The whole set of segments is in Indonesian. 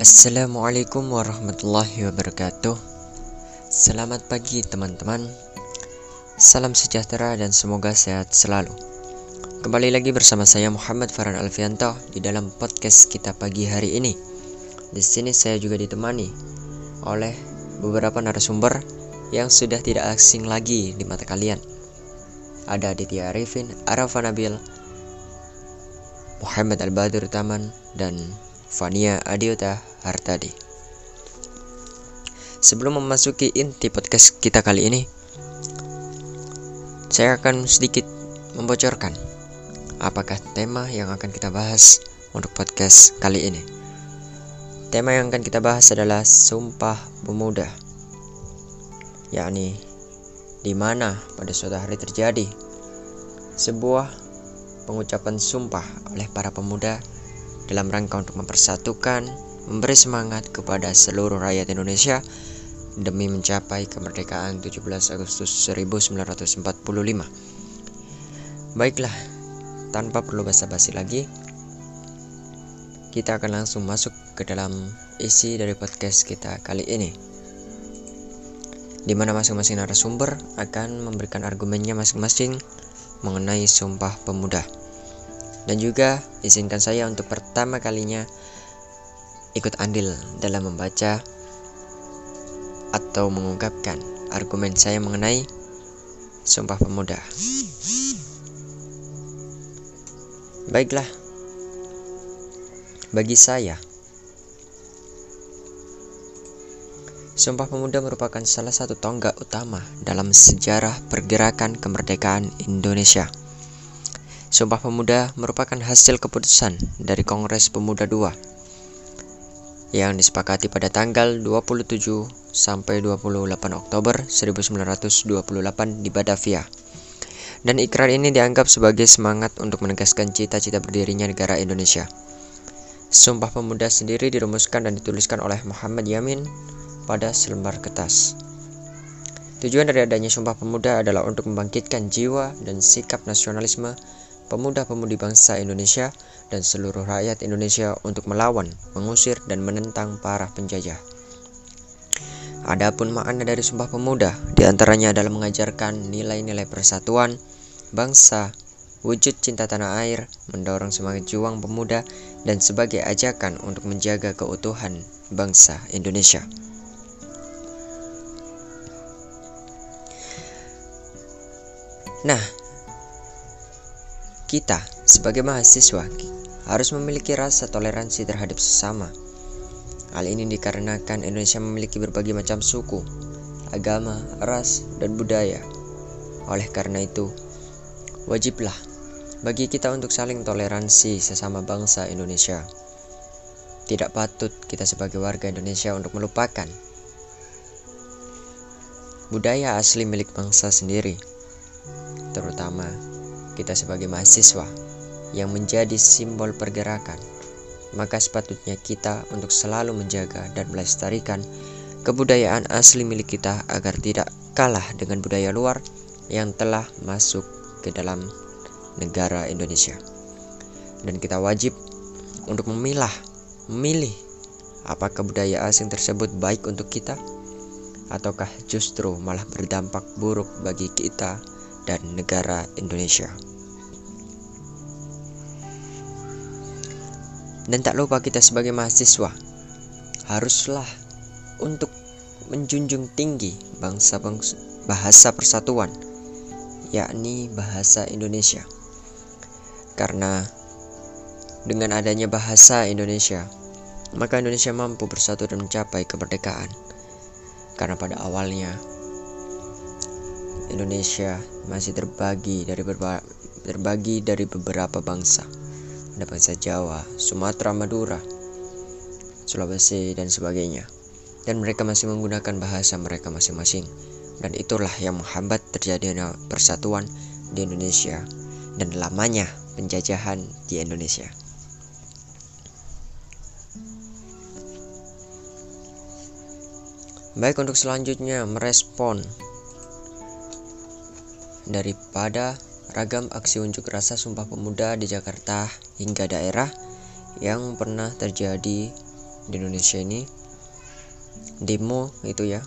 Assalamualaikum warahmatullahi wabarakatuh. Selamat pagi teman-teman. Salam sejahtera dan semoga sehat selalu. Kembali lagi bersama saya Muhammad Farhan Alfianto Di dalam podcast kita pagi hari ini. Di sini saya juga ditemani oleh beberapa narasumber Yang sudah tidak asing lagi di mata kalian. Ada Aditya Arifin, Arafa Nabil Muhammad Al-Badur Taman Dan Fania Adiota Hartadi. Sebelum memasuki inti podcast kita kali ini, saya akan sedikit membocorkan apakah tema yang akan kita bahas untuk podcast kali ini. Tema yang akan kita bahas adalah Sumpah Pemuda, yakni di mana pada suatu hari terjadi sebuah pengucapan sumpah oleh para pemuda dalam rangka untuk mempersatukan, memberi semangat kepada seluruh rakyat Indonesia demi mencapai kemerdekaan 17 Agustus 1945. Baiklah, tanpa perlu basa-basi lagi, kita akan langsung masuk ke dalam isi dari podcast kita kali ini. Di mana masing-masing narasumber akan memberikan argumennya masing-masing mengenai Sumpah Pemuda. Dan juga izinkan saya untuk pertama kalinya ikut andil dalam membaca atau mengungkapkan argumen saya mengenai Sumpah Pemuda. Baiklah, bagi saya, Sumpah Pemuda merupakan salah satu tonggak utama dalam sejarah pergerakan kemerdekaan Indonesia. Sumpah Pemuda merupakan hasil keputusan dari Kongres Pemuda II yang disepakati pada tanggal 27 sampai 28 Oktober 1928 di Batavia. Dan ikrar ini dianggap sebagai semangat untuk menegaskan cita-cita berdirinya negara Indonesia. Sumpah Pemuda sendiri dirumuskan dan dituliskan oleh Muhammad Yamin pada selembar kertas. Tujuan dari adanya Sumpah Pemuda adalah untuk membangkitkan jiwa dan sikap nasionalisme pemuda-pemudi bangsa Indonesia dan seluruh rakyat Indonesia untuk melawan, mengusir, dan menentang para penjajah. Adapun makna dari Sumpah Pemuda di antaranya adalah mengajarkan nilai-nilai persatuan, bangsa, wujud cinta tanah air, mendorong semangat juang pemuda, dan sebagai ajakan untuk menjaga keutuhan bangsa Indonesia. Nah, kita sebagai mahasiswa harus memiliki rasa toleransi terhadap sesama. Hal ini dikarenakan Indonesia memiliki berbagai macam suku, agama, ras, dan budaya. Oleh karena itu, wajiblah bagi kita untuk saling toleransi sesama bangsa Indonesia. Tidak patut kita sebagai warga Indonesia untuk melupakan budaya asli milik bangsa sendiri, terutama kita sebagai mahasiswa yang menjadi simbol pergerakan, maka sepatutnya kita untuk selalu menjaga dan melestarikan kebudayaan asli milik kita agar tidak kalah dengan budaya luar yang telah masuk ke dalam negara Indonesia. Dan kita wajib untuk memilah, memilih apakah budaya asing tersebut baik untuk kita ataukah justru malah berdampak buruk bagi kita dan negara Indonesia. Dan tak lupa kita sebagai mahasiswa haruslah untuk menjunjung tinggi bangsa bangsa bahasa persatuan yakni bahasa Indonesia. Karena dengan adanya bahasa Indonesia, maka Indonesia mampu bersatu dan mencapai kemerdekaan. Karena pada awalnya Indonesia masih terbagi dari terbagi dari beberapa bangsa. Ada bangsa Jawa, Sumatera, Madura, Sulawesi dan sebagainya. Dan mereka masih menggunakan bahasa mereka masing-masing. Dan itulah yang menghambat terjadinya persatuan di Indonesia dan lamanya penjajahan di Indonesia. Baik untuk selanjutnya merespon daripada ragam aksi unjuk rasa Sumpah Pemuda di Jakarta hingga daerah yang pernah terjadi di Indonesia ini. Demo itu ya.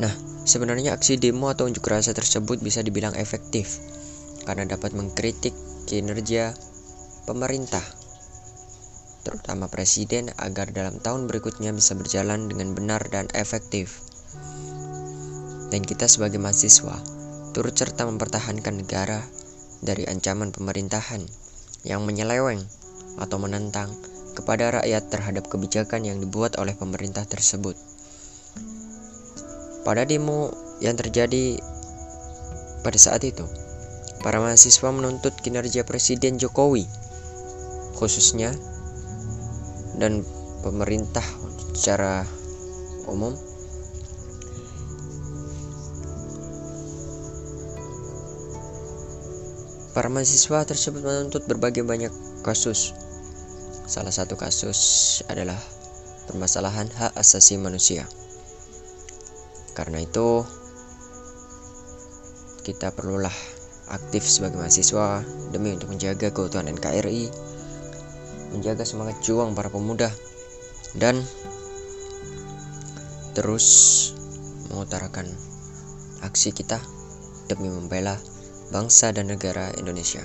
Nah sebenarnya aksi demo atau unjuk rasa tersebut bisa dibilang efektif karena dapat mengkritik kinerja pemerintah terutama presiden agar dalam tahun berikutnya bisa berjalan dengan benar dan efektif. Dan kita sebagai mahasiswa turut serta mempertahankan negara dari ancaman pemerintahan yang menyeleweng atau menentang kepada rakyat terhadap kebijakan yang dibuat oleh pemerintah tersebut. Pada demo yang terjadi pada saat itu, para mahasiswa menuntut kinerja Presiden Jokowi, khususnya dan pemerintah secara umum Para mahasiswa tersebut menuntut berbagai banyak kasus. Salah satu kasus adalah permasalahan hak asasi manusia. Karena itu, kita perlulah aktif sebagai mahasiswa demi untuk menjaga keutuhan NKRI, menjaga semangat juang para pemuda, dan terus mengutarakan aksi kita demi membela bangsa dan negara Indonesia.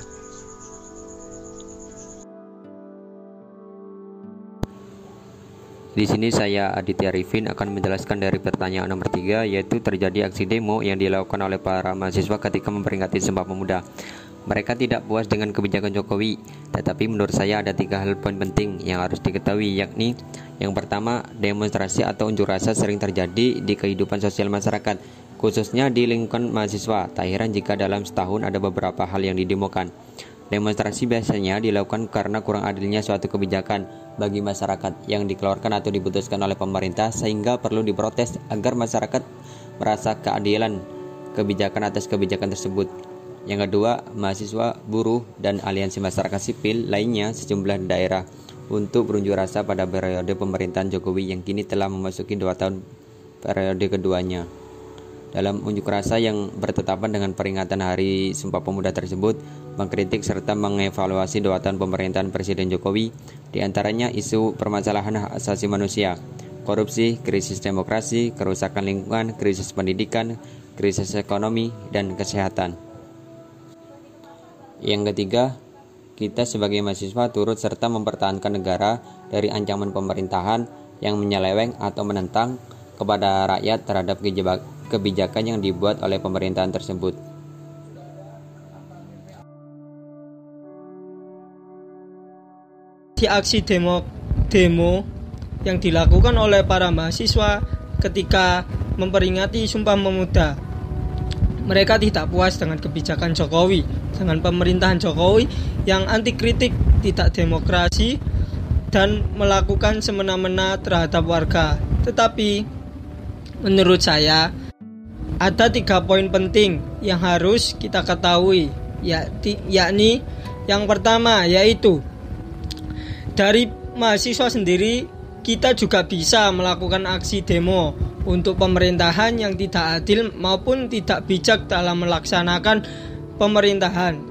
Di sini saya Aditya Rifin akan menjelaskan dari pertanyaan nomor 3 yaitu terjadi aksi demo yang dilakukan oleh para mahasiswa ketika memperingati Sumpah Pemuda. Mereka tidak puas dengan kebijakan Jokowi, tetapi menurut saya ada tiga hal poin penting yang harus diketahui yakni yang pertama, demonstrasi atau unjuk rasa sering terjadi di kehidupan sosial masyarakat khususnya di lingkungan mahasiswa. Tak heran jika dalam setahun ada beberapa hal yang didemokan. Demonstrasi biasanya dilakukan karena kurang adilnya suatu kebijakan bagi masyarakat yang dikeluarkan atau diputuskan oleh pemerintah sehingga perlu diprotes agar masyarakat merasa keadilan kebijakan atas kebijakan tersebut. Yang kedua, mahasiswa, buruh, dan aliansi masyarakat sipil lainnya sejumlah daerah untuk berunjuk rasa pada periode pemerintahan Jokowi yang kini telah memasuki dua tahun periode keduanya. Dalam unjuk rasa yang bertetapan dengan peringatan Hari Sumpah Pemuda tersebut, mengkritik serta mengevaluasi dua tahun pemerintahan Presiden Jokowi, di antaranya isu permasalahan hak asasi manusia, korupsi, krisis demokrasi, kerusakan lingkungan, krisis pendidikan, krisis ekonomi, dan kesehatan. Yang ketiga, kita sebagai mahasiswa turut serta mempertahankan negara dari ancaman pemerintahan yang menyeleweng atau menentang kepada rakyat terhadap kebijakan yang dibuat oleh pemerintahan tersebut. Di aksi demo demo yang dilakukan oleh para mahasiswa ketika memperingati Sumpah Pemuda. Mereka tidak puas dengan kebijakan Jokowi, dengan pemerintahan Jokowi yang anti kritik, tidak demokrasi, dan melakukan semena-mena terhadap warga. Tetapi menurut saya ada tiga poin penting yang harus kita ketahui, yakni yang pertama yaitu dari mahasiswa sendiri kita juga bisa melakukan aksi demo untuk pemerintahan yang tidak adil maupun tidak bijak dalam melaksanakan pemerintahan.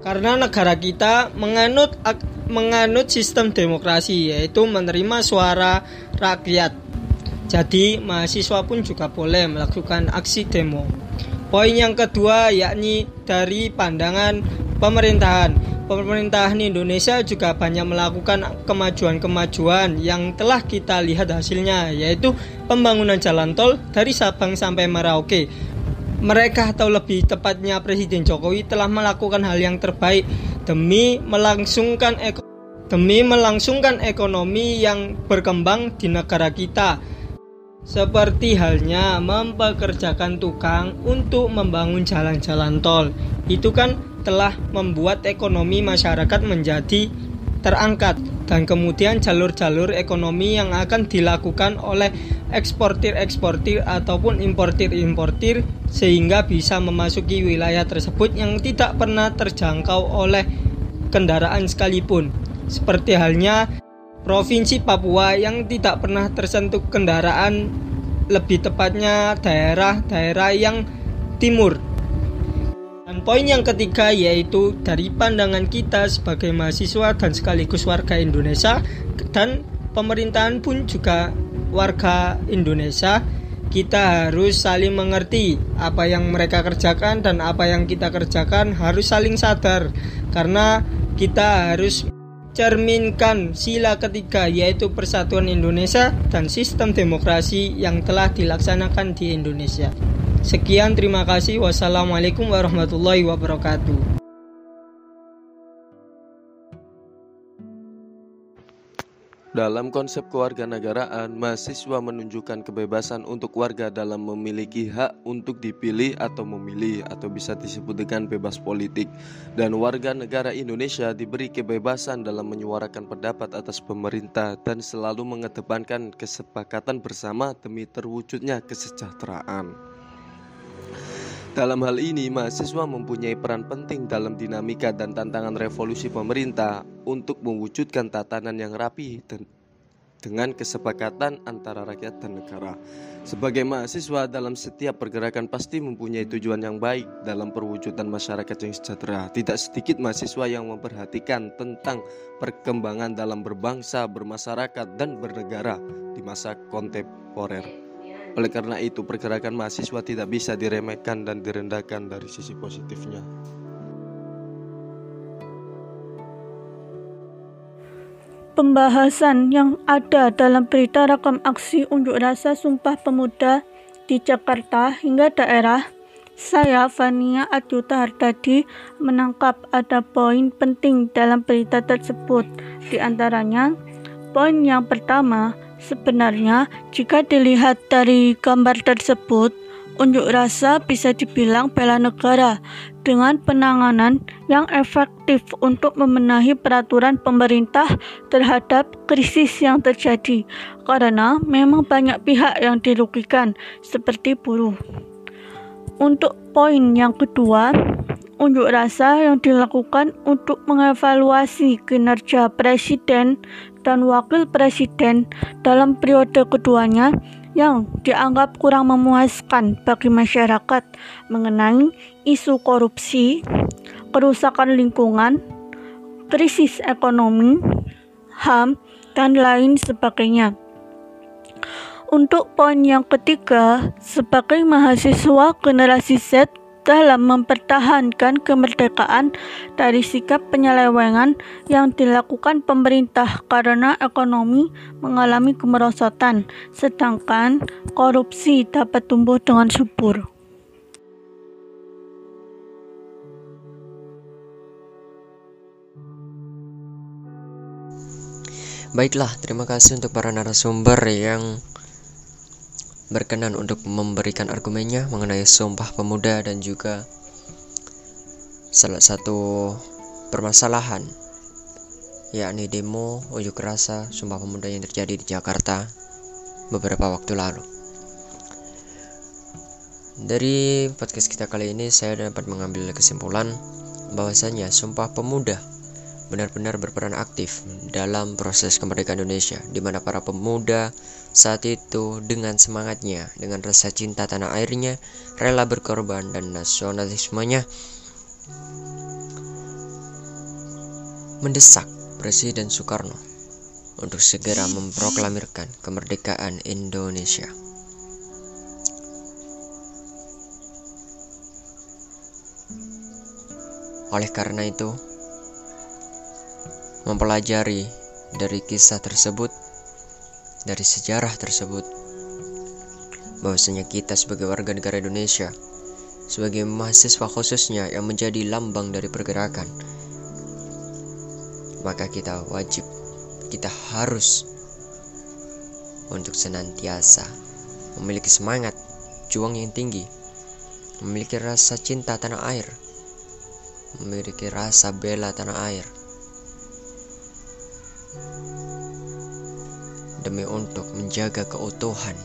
Karena negara kita menganut menganut sistem demokrasi yaitu menerima suara rakyat jadi mahasiswa pun juga boleh melakukan aksi demo. Poin yang kedua yakni dari pandangan pemerintahan. Pemerintahan Indonesia juga banyak melakukan kemajuan-kemajuan yang telah kita lihat hasilnya yaitu pembangunan jalan tol dari Sabang sampai Merauke. Mereka atau lebih tepatnya Presiden Jokowi telah melakukan hal yang terbaik demi melangsungkan demi melangsungkan ekonomi yang berkembang di negara kita seperti halnya mempekerjakan tukang untuk membangun jalan-jalan tol. Itu kan telah membuat ekonomi masyarakat menjadi terangkat dan kemudian jalur-jalur ekonomi yang akan dilakukan oleh eksportir-eksportir ataupun importir-importir sehingga bisa memasuki wilayah tersebut yang tidak pernah terjangkau oleh kendaraan sekalipun. Seperti halnya Provinsi Papua yang tidak pernah tersentuh kendaraan lebih tepatnya daerah-daerah yang timur. Dan poin yang ketiga yaitu dari pandangan kita sebagai mahasiswa dan sekaligus warga Indonesia dan pemerintahan pun juga warga Indonesia kita harus saling mengerti apa yang mereka kerjakan dan apa yang kita kerjakan harus saling sadar karena kita harus cerminkan sila ketiga yaitu persatuan Indonesia dan sistem demokrasi yang telah dilaksanakan di Indonesia. Sekian terima kasih. Wassalamualaikum warahmatullahi wabarakatuh. Dalam konsep kewarganegaraan, mahasiswa menunjukkan kebebasan untuk warga dalam memiliki hak untuk dipilih atau memilih atau bisa disebut dengan bebas politik dan warga negara Indonesia diberi kebebasan dalam menyuarakan pendapat atas pemerintah dan selalu mengedepankan kesepakatan bersama demi terwujudnya kesejahteraan. Dalam hal ini, mahasiswa mempunyai peran penting dalam dinamika dan tantangan revolusi pemerintah untuk mewujudkan tatanan yang rapi dan dengan kesepakatan antara rakyat dan negara. Sebagai mahasiswa dalam setiap pergerakan pasti mempunyai tujuan yang baik dalam perwujudan masyarakat yang sejahtera. Tidak sedikit mahasiswa yang memperhatikan tentang perkembangan dalam berbangsa, bermasyarakat, dan bernegara di masa kontemporer. Oleh karena itu, pergerakan mahasiswa tidak bisa diremehkan dan direndahkan dari sisi positifnya. Pembahasan yang ada dalam berita rekam aksi unjuk rasa Sumpah Pemuda di Jakarta hingga daerah, saya Fania Adyuta Hardadi menangkap ada poin penting dalam berita tersebut. Di antaranya, poin yang pertama, Sebenarnya, jika dilihat dari gambar tersebut, unjuk rasa bisa dibilang bela negara dengan penanganan yang efektif untuk memenahi peraturan pemerintah terhadap krisis yang terjadi, karena memang banyak pihak yang dirugikan, seperti buruh. Untuk poin yang kedua, unjuk rasa yang dilakukan untuk mengevaluasi kinerja presiden dan wakil presiden dalam periode keduanya yang dianggap kurang memuaskan bagi masyarakat mengenai isu korupsi, kerusakan lingkungan, krisis ekonomi, HAM, dan lain sebagainya. Untuk poin yang ketiga, sebagai mahasiswa generasi Z dalam mempertahankan kemerdekaan dari sikap penyelewengan yang dilakukan pemerintah karena ekonomi mengalami kemerosotan, sedangkan korupsi dapat tumbuh dengan subur. Baiklah, terima kasih untuk para narasumber yang berkenan untuk memberikan argumennya mengenai Sumpah Pemuda dan juga salah satu permasalahan yakni demo unjuk rasa Sumpah Pemuda yang terjadi di Jakarta beberapa waktu lalu. Dari podcast kita kali ini saya dapat mengambil kesimpulan bahwasanya Sumpah Pemuda benar-benar berperan aktif dalam proses kemerdekaan Indonesia di mana para pemuda saat itu dengan semangatnya, dengan rasa cinta tanah airnya, rela berkorban dan nasionalismenya mendesak Presiden Soekarno untuk segera memproklamirkan kemerdekaan Indonesia. Oleh karena itu, mempelajari dari kisah tersebut, dari sejarah tersebut, bahwasanya kita sebagai warga negara Indonesia, sebagai mahasiswa khususnya yang menjadi lambang dari pergerakan, maka kita wajib, kita harus untuk senantiasa memiliki semangat, juang yang tinggi, memiliki rasa cinta tanah air, memiliki rasa bela tanah air demi untuk menjaga keutuhan,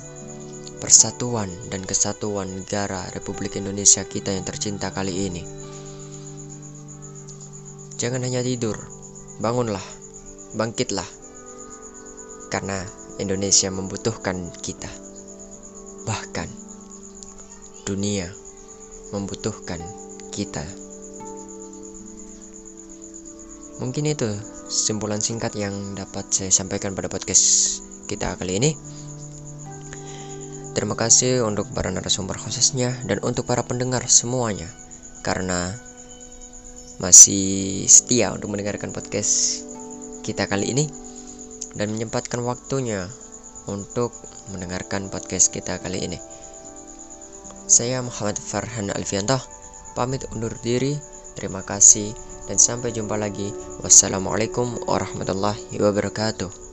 persatuan, dan kesatuan negara Republik Indonesia kita yang tercinta kali ini. Jangan hanya tidur, bangunlah, bangkitlah, karena Indonesia membutuhkan kita. Bahkan dunia membutuhkan kita. Mungkin itu simpulan singkat yang dapat saya sampaikan pada podcast kita kali ini. Terima kasih untuk para narasumber khususnya dan untuk para pendengar semuanya karena masih setia untuk mendengarkan podcast kita kali ini dan menyempatkan waktunya untuk mendengarkan podcast kita kali ini. Saya Muhammad Farhan Alfianto, pamit undur diri. Terima kasih dan sampai jumpa lagi. Wassalamualaikum warahmatullahi wabarakatuh.